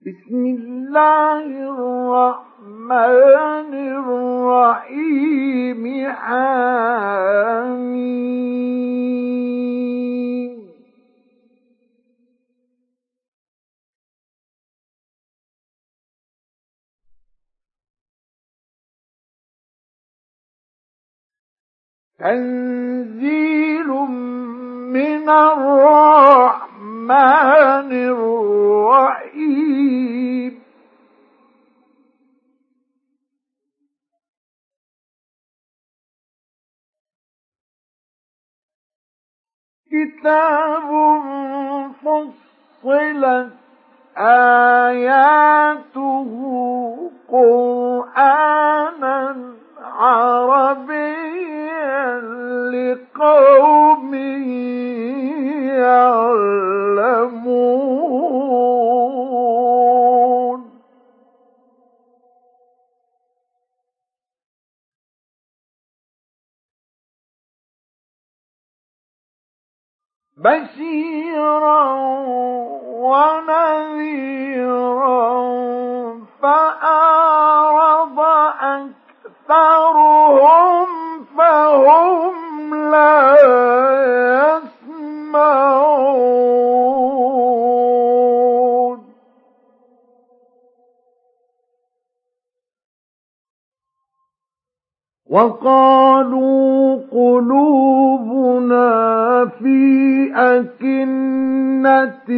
بسم الله الرحمن الرحيم. حميم تنزيل من الرحمن الرحيم. كتاب فصلت آياته قرآنا عربيا يعلمون. بشيرا ونذيرا فأعرض أكثرهم فهم لا يسمعون. وقالوا قلوبنا في أكنة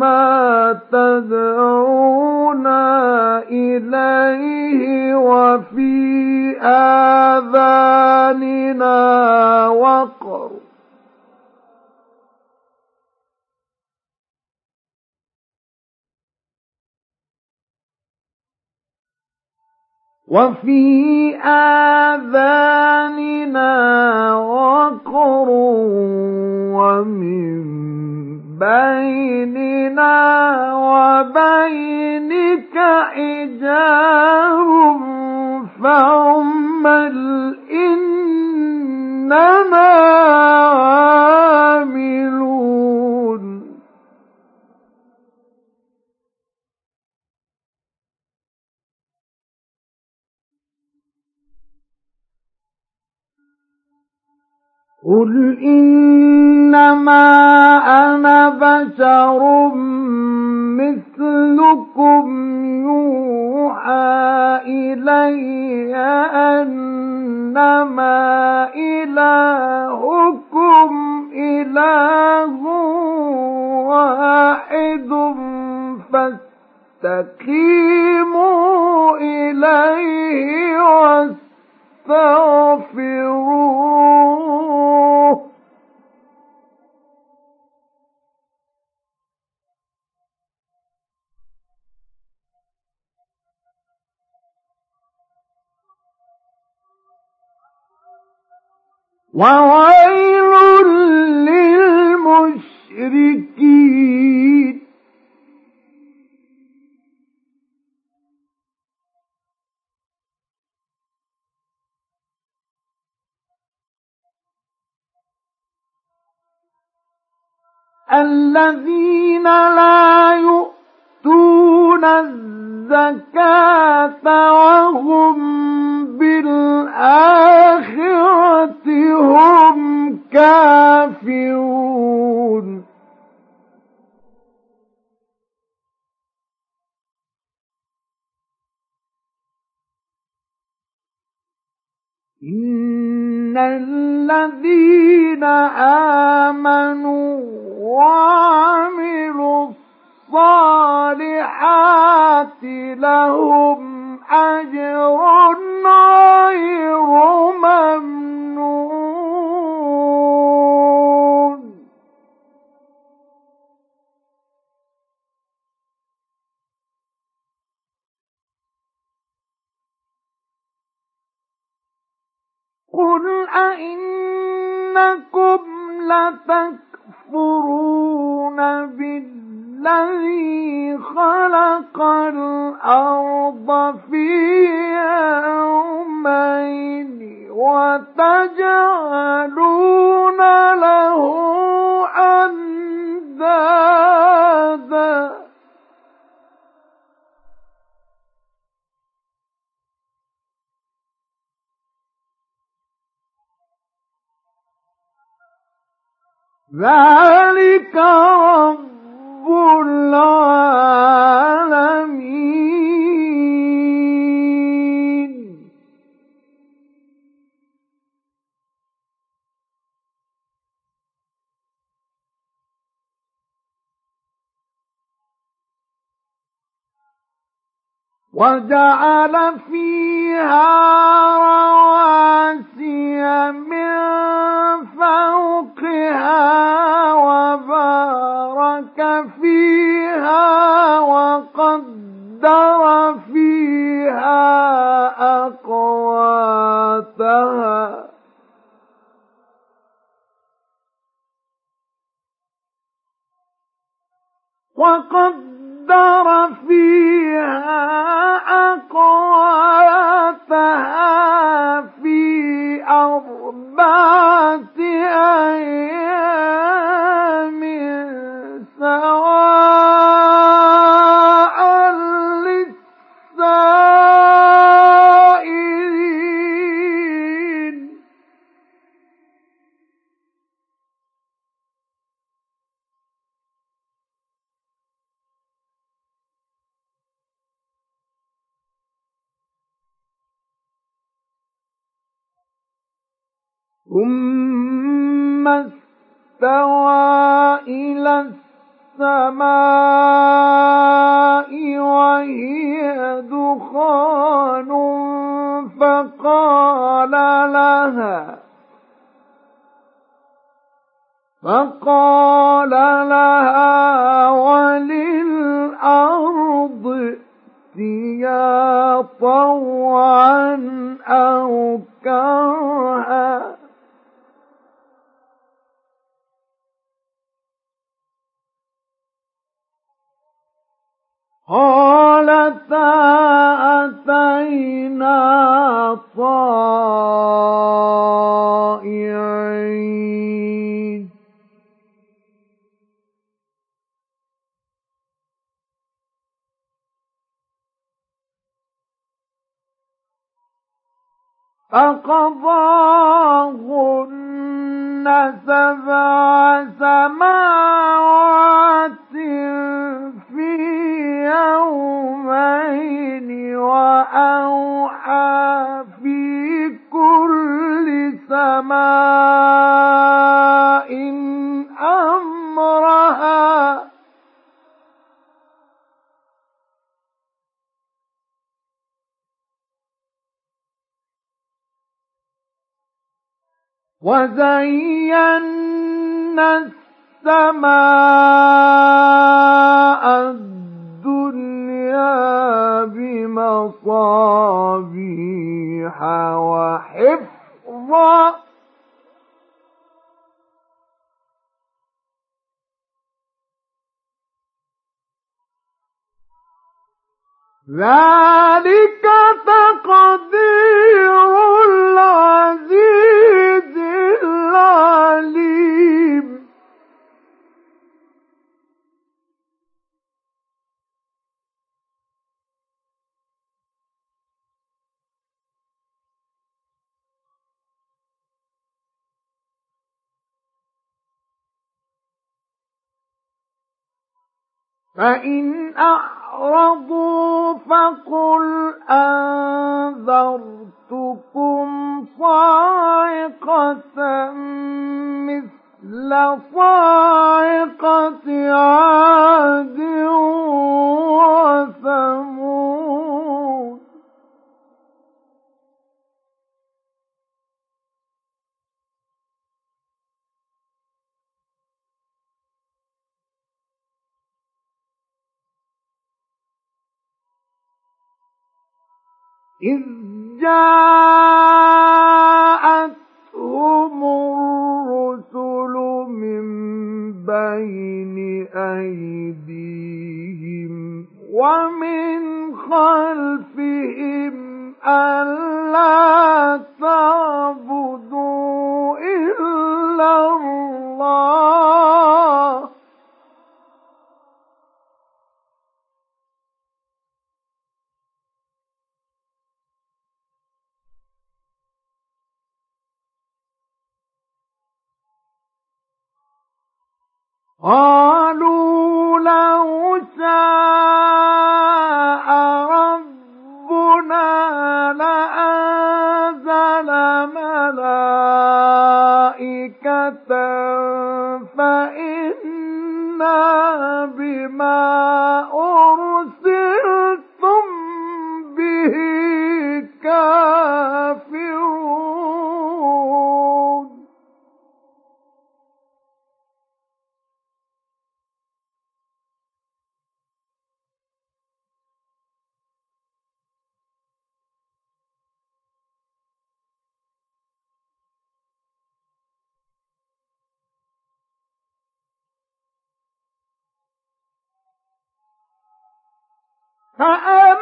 مما تدعونا إليه وفي آذاننا وقر. وفي آذاننا وقر ومن بيننا وبينك حجاب فاعمل إننا عاملون قل إنما أنا بشر مثلكم يوحى إلي أنما إلهكم إله واحد فاستقيموا إليه وويل للمشركين. الذين لا يؤتون الزكاة وهم أئنكم لتكفرون بالذي خلق الأرض في يومين وتجعلون له أندادا. ذلك رب العالمين. وجعل فيها رواسي من فوقها وبارك فيها وقدر فيها أقواتها. وقدر فيها أقواتها في أربعة أيام. ثم استوى إلى السماء وهي دخان فقال لها فقال لها وللأرض ائتيا طوعا أو كرها قالتا أتينا طائعين. فقضاهن سبع سماوات وزينا السماء الدنيا بمصابيح وحفظا ذلك تقدير العزيز العليم. فإن أعرضوا فقل أنذرتكم صاعقة مثل صاعقة عاد وثمود. إذ جاءتهم الرسل من بين أيديهم ومن خلفهم ألا تعبدوا إلا الله قالوا لو شاء ربنا لأنزل ملائكة فإنا بما فأما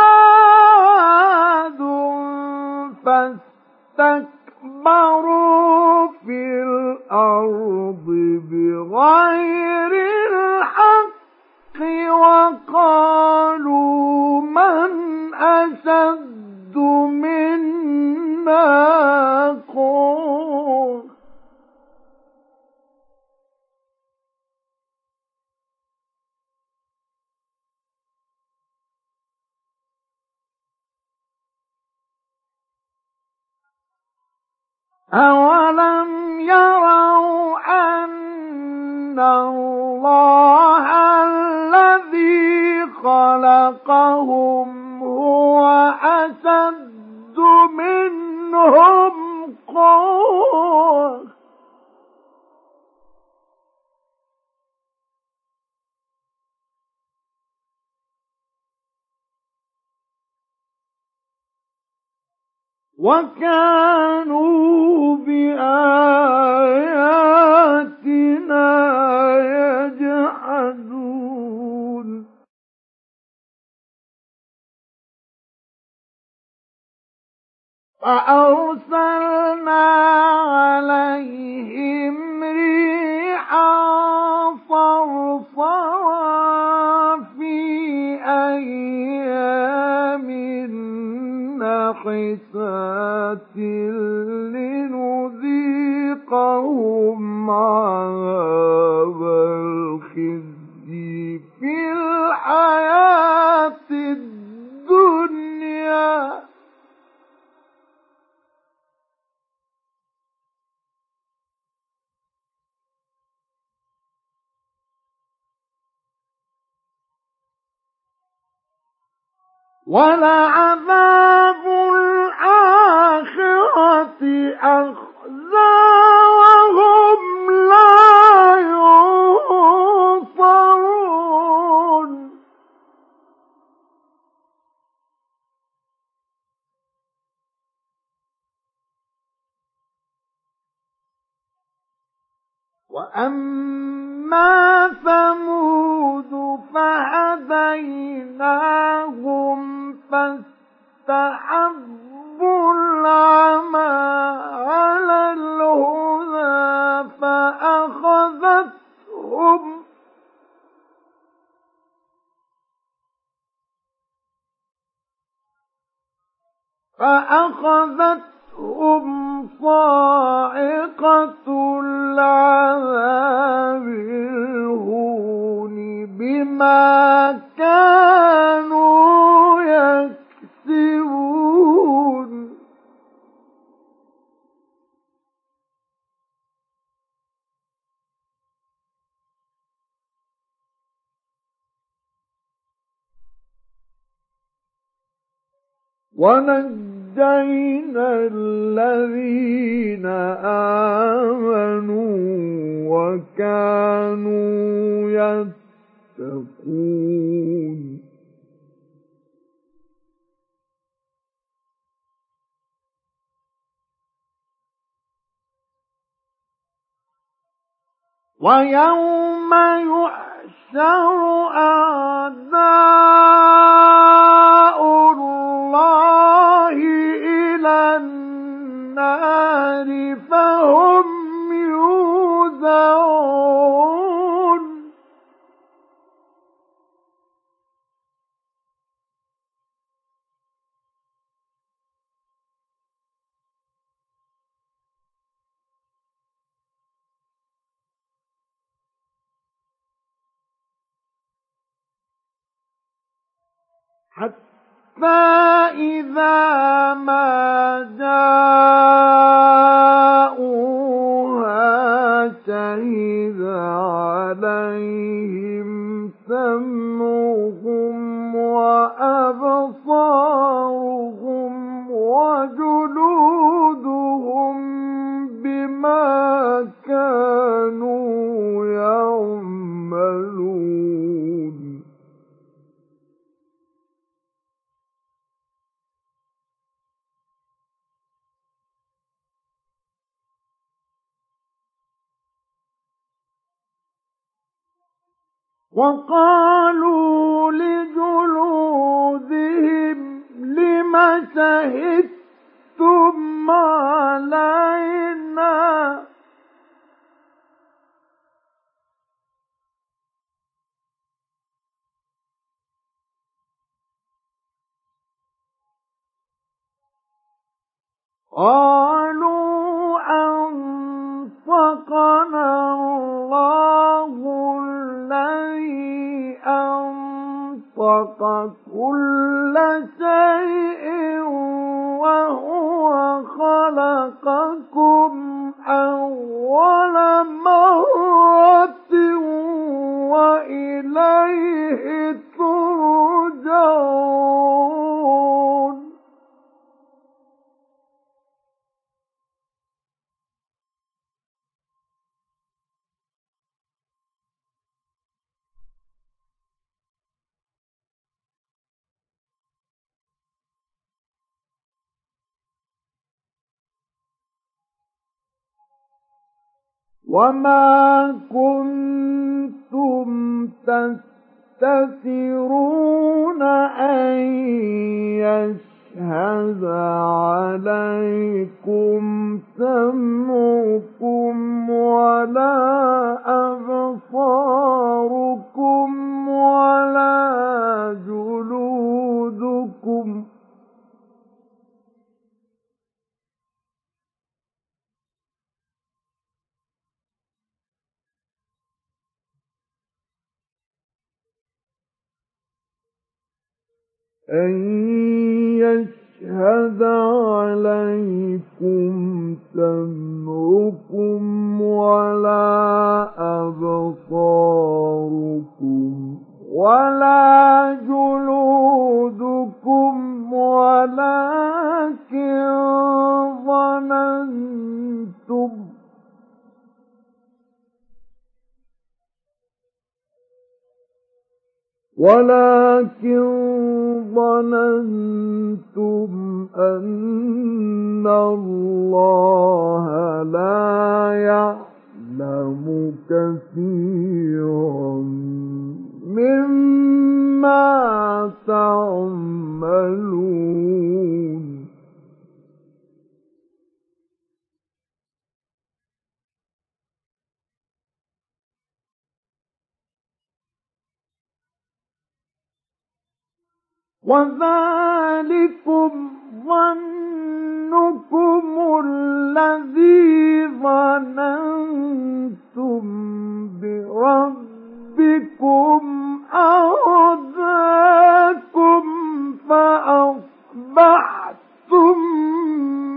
عاد فاستكبروا في الأرض بغير وكانوا بآياتنا يجحدون. فأرسلنا عليهم ريحا صرصرا في أيام نحسات لنذيقهم عذاب الخزي في الحياة الدنيا. ولعذاب كانوا يكسبون. ونجينا الذين آمنوا وكانوا يتقون. ويوم يحشر أعداء الله إلى النار فهم يوزعون. حتى إذا ما جاءوها شهد عليهم سمعهم وأبصارهم وقالوا وما كنتم تستثرون أن يشهد عليكم سمعكم ولا أبصاركم ولا جلودكم أن يشهد عليكم سمعكم ولا أبصاركم ولا جلودكم ولكن ظننتم ولكن ظننتم أن الله لا يعلم كثيرا مما تعملون. وذلكم ظنكم الذي ظننتم بربكم أرداكم فأصبحتم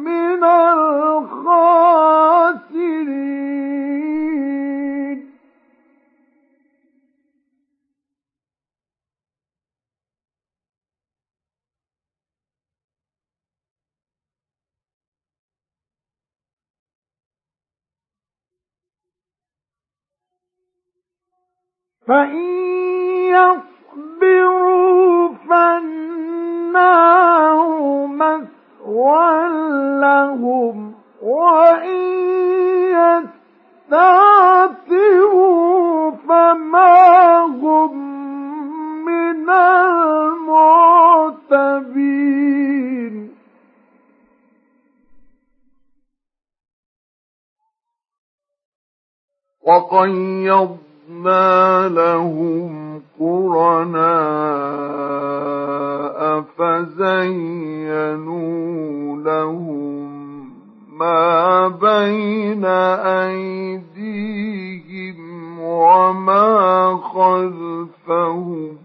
من الخاسرين فإن يصبروا فالنار مثوى لهم وإن يستعتبوا فما هم من المعتبين. وقيضنا لهم قرناء فزينوا لهم ما بين أيديهم وما خلفهم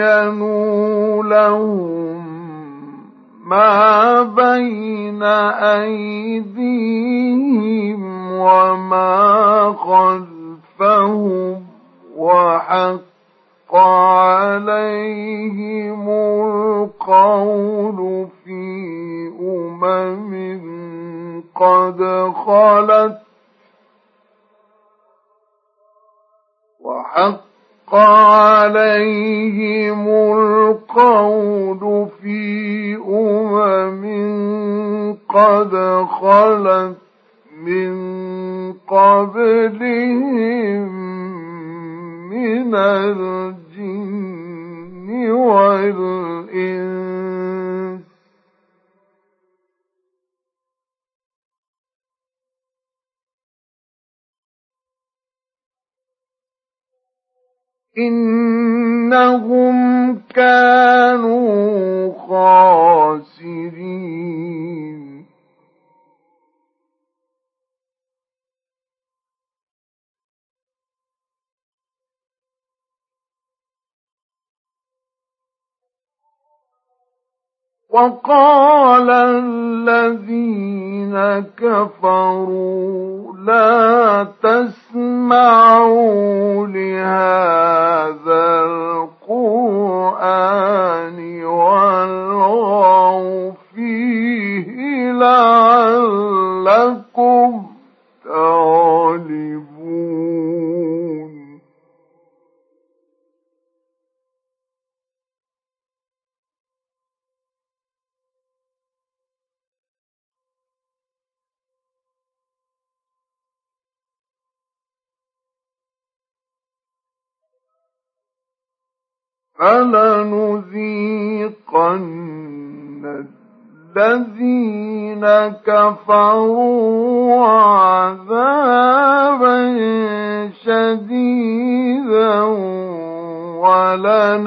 فزينوا لهم ما بين أيديهم وما خلفهم وحق عليهم القول في أمم قد خلت وحق عليهم القول في أمم قد خلت من قبلهم من الجن والإنس إنهم كانوا خاسرين وقال الذين كفروا لا تسمعوا لهذا القرآن والغوا فيه لعلكم فلنذيقن الذين كفروا عذابا شديدا ولنجزينهم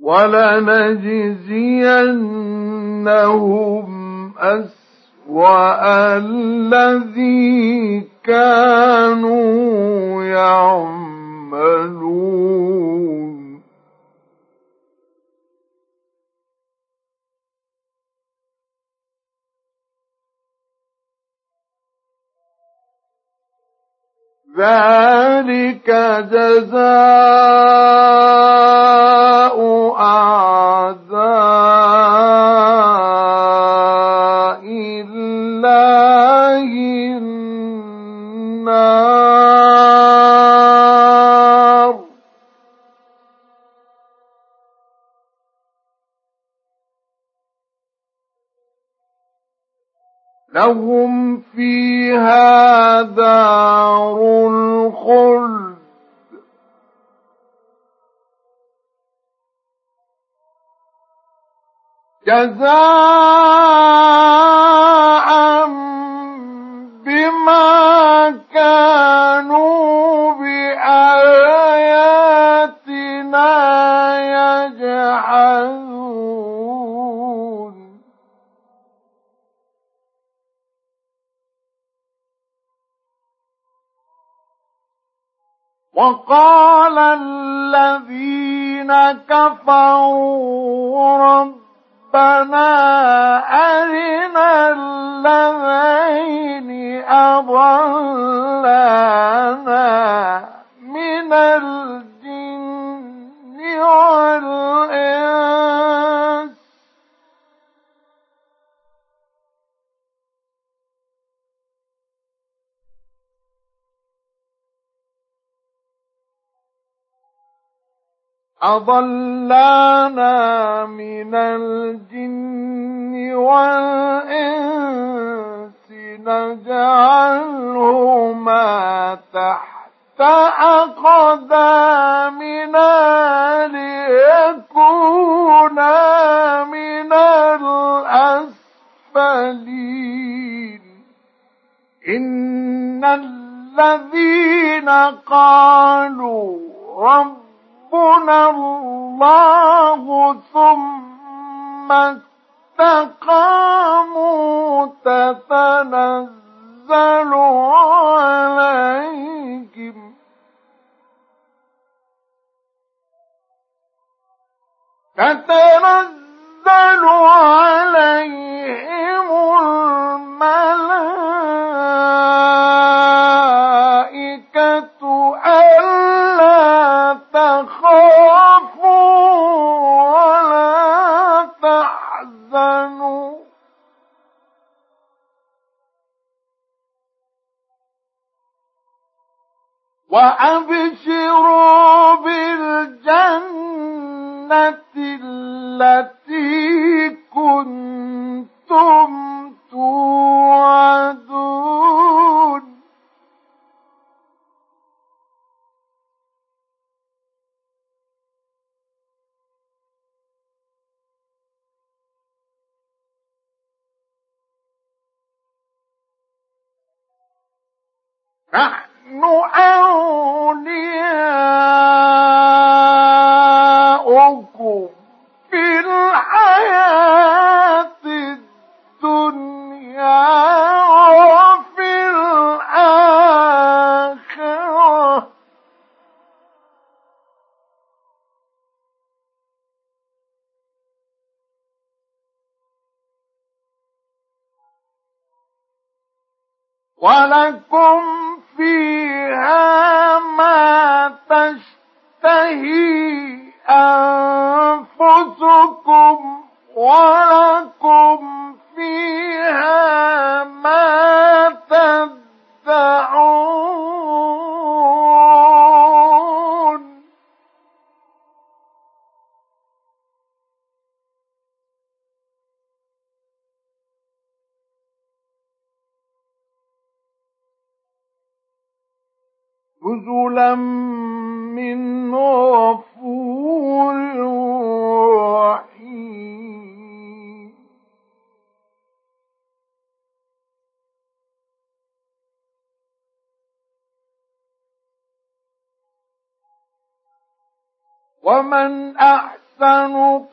ولنجزينهم أسرا والذي كانوا يعملون ذلك جزاء جزاء أضلانا من الجن والإنس نجعلهما تحت أقدامنا ليكونا من الأسفلين. إن الذين قالوا رب ربنا الله ثم استقاموا تتنزل عليهم. تتنزل عليهم الملائكة. نحن أولياؤكم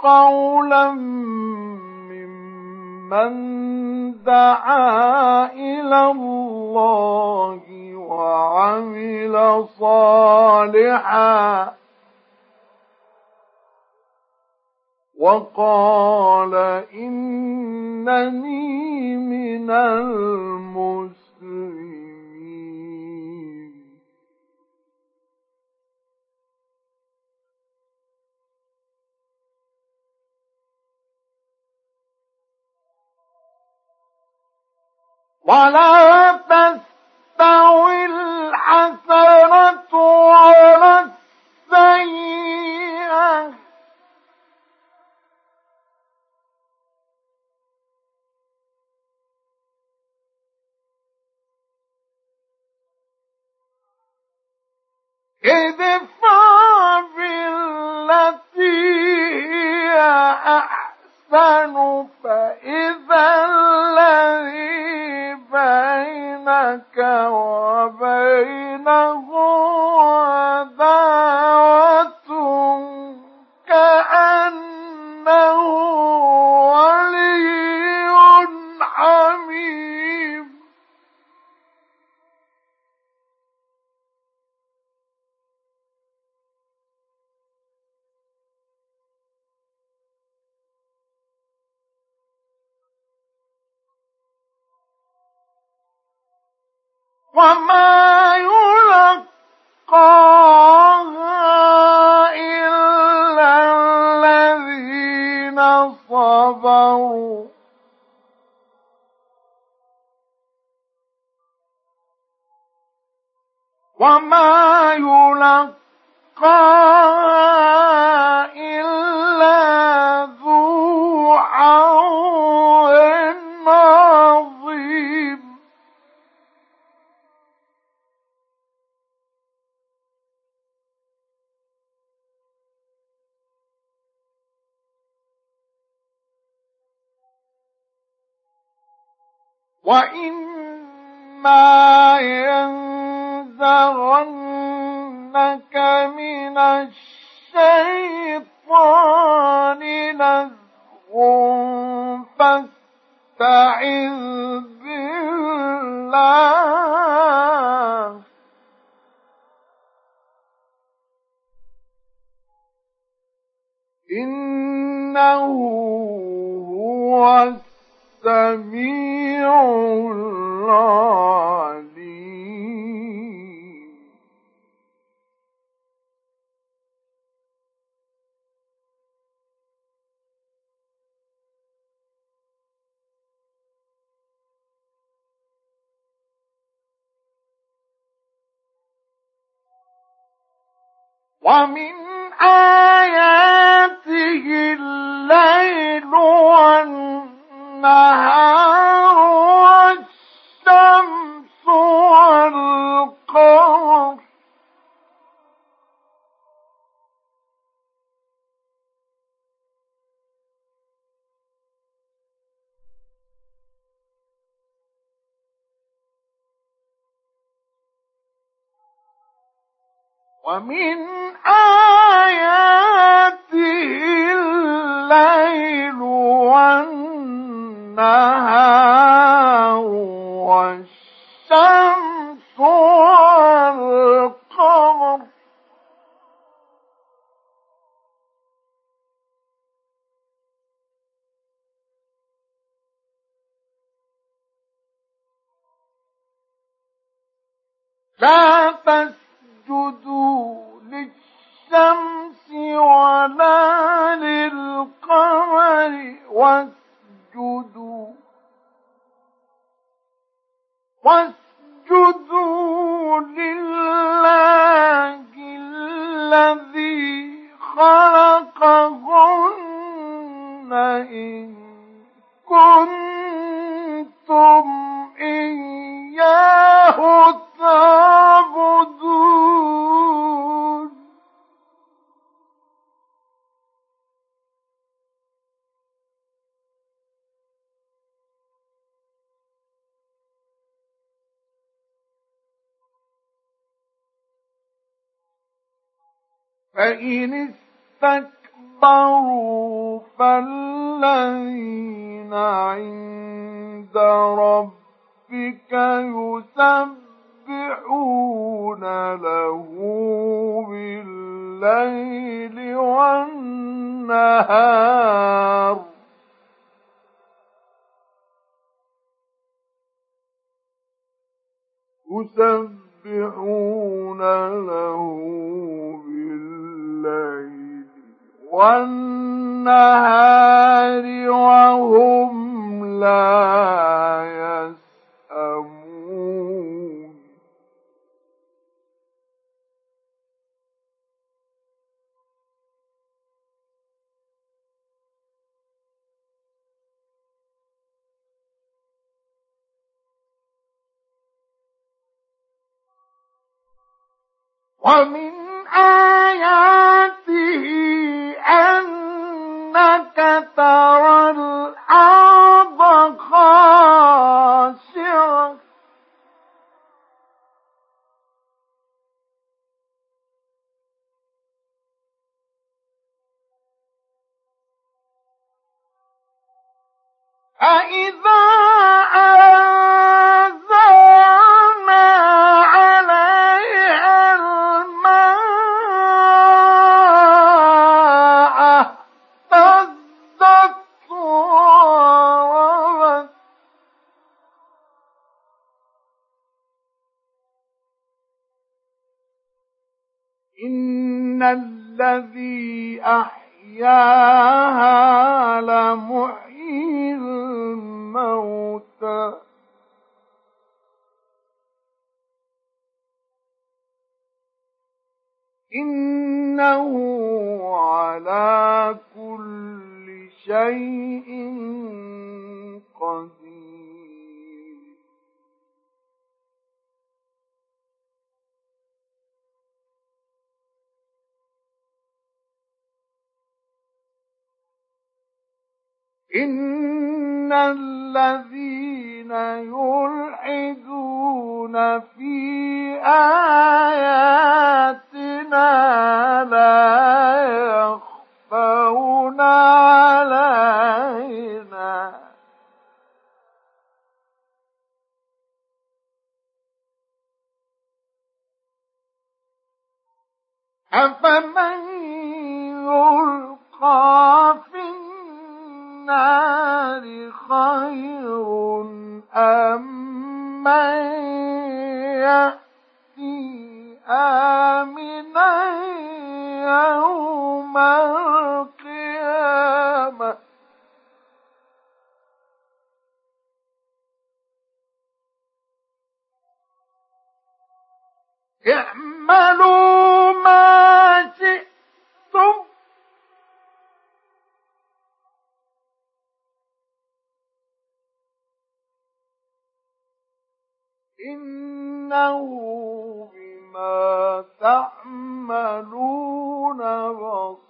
قولا ممن دعا إلى الله وعمل صالحا وقال إنني من المسلمين ولا تستوي الحسنة ولا السيئة. ادفع بالتي هي أحسن. فإذا الذي بينك وبينه عداوة. وما يلقاها ومن آياته الليل والنهار والشمس والقمر. ومن فإن استكبروا فالذين عند ربك يسبحون له بالليل والنهار. يسبحون له بالليل والنهار وهم لا يسأمون. ومن آياته أنك ترى الأرض خاشعة فإذا في آمنا يوم القيامة. اعملوا ما شئتم إنه بما تعملون بصير.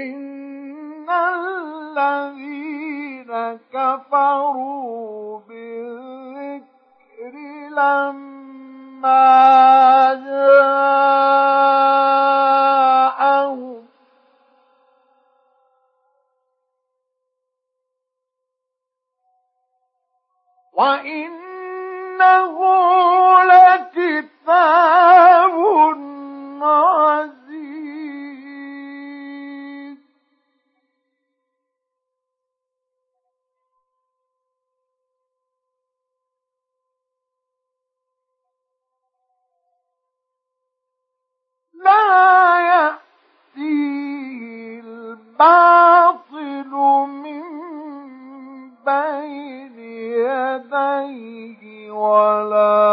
إن الذين كفروا بالذكر لما جاءوا وإنه لكتاب عزيز. لا يأتيه الباطل من 爱已经忘了。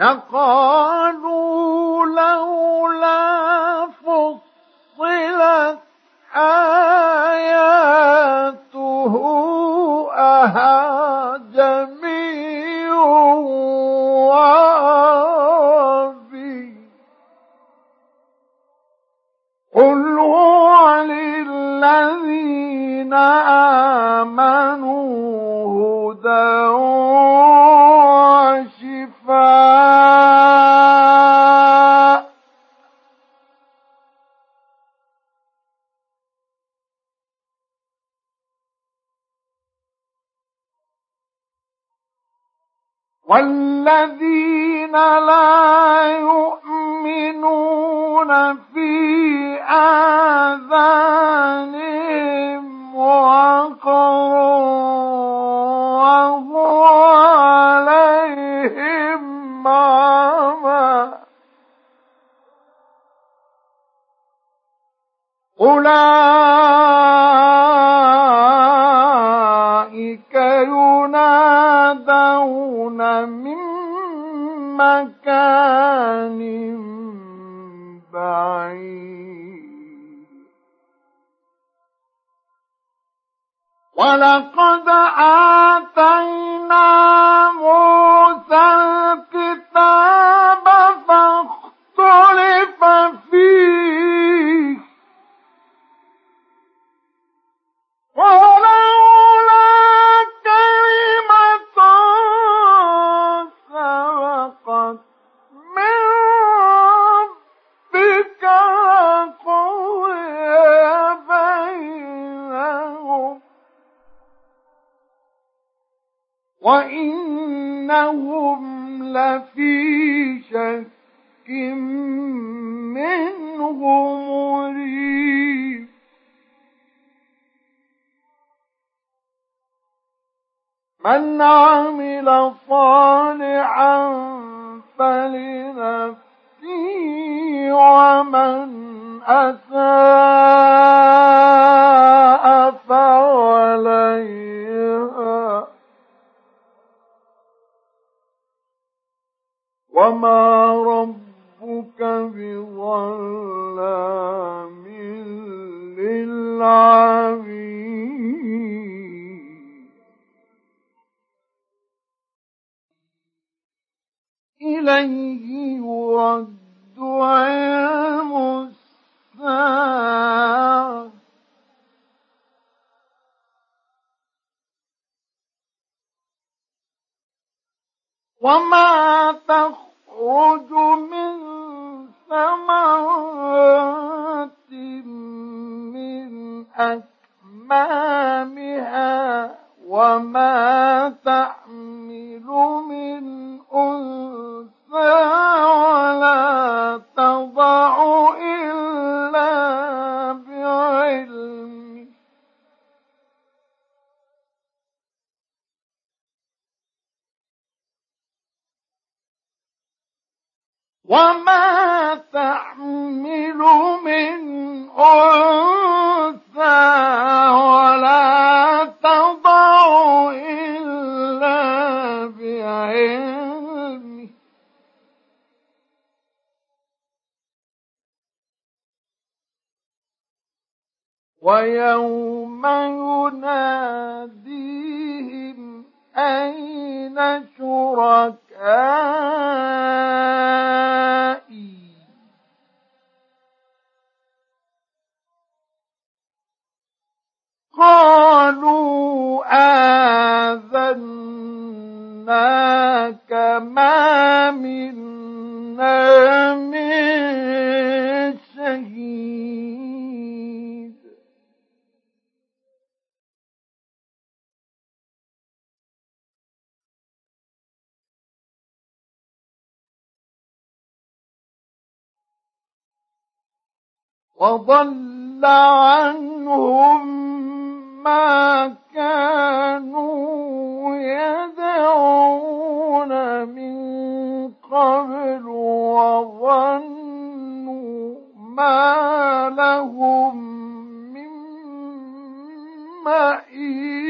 لقد ولقد آتينا وما تخرج من ثمرات من أكمامها وما تحمل من أنثى ولا تضع وما تحمل من أنثى ولا تضع إلا بعلمه ويوم يناديهم أين شركائي؟ قالوا آذناك ما منا من شهيد وضل عنهم ما كانوا يدعون من قبل وظنوا ما لهم من محيص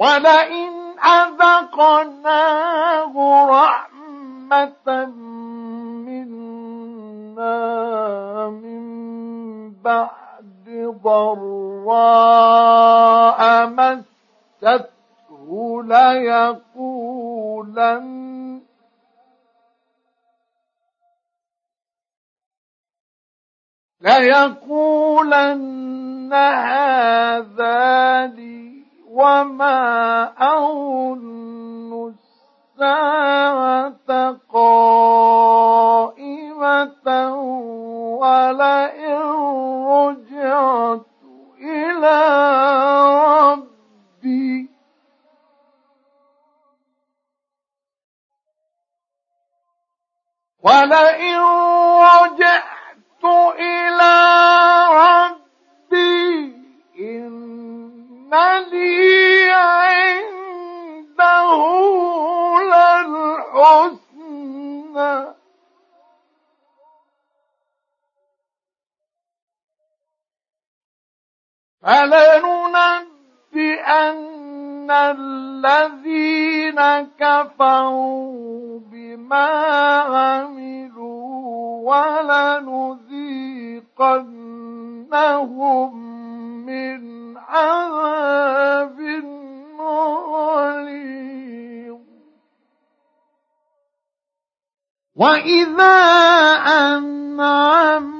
ولئن أذقناه رحمة منا من بعد ضراء مسته ليقولن ليقولن هذا لي وما أظن الساعة قائمة ولئن رجعت إلى ربي ولئن رجعت إلى فلننبئن الذين كفروا بما عملوا ولنذيقنهم من عذاب غليظ وإذا أنعمنا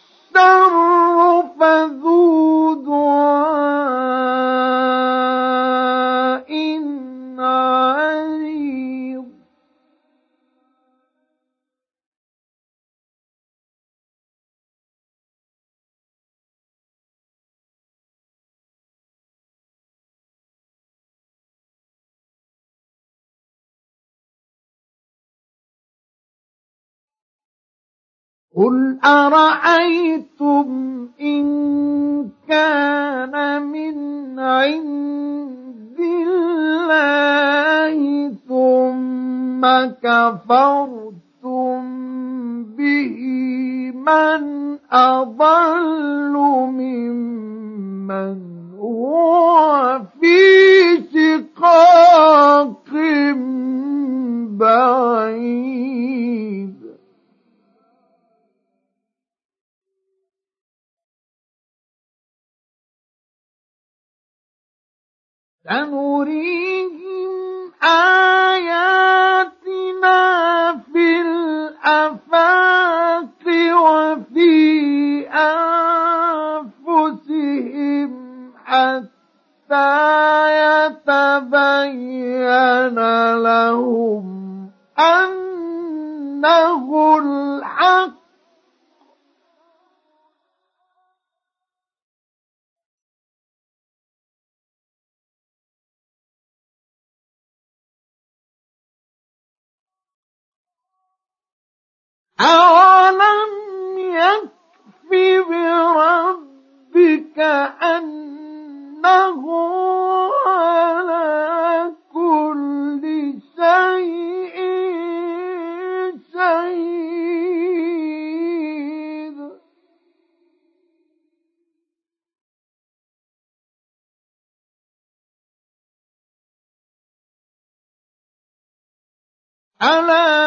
الشر فذو دعاء. قل أرأيتم إن كان من عند الله ثم كفرتم به من أضل ممن هو في شقاق بعيد سنريهم آياتنا في الآفاق. ألا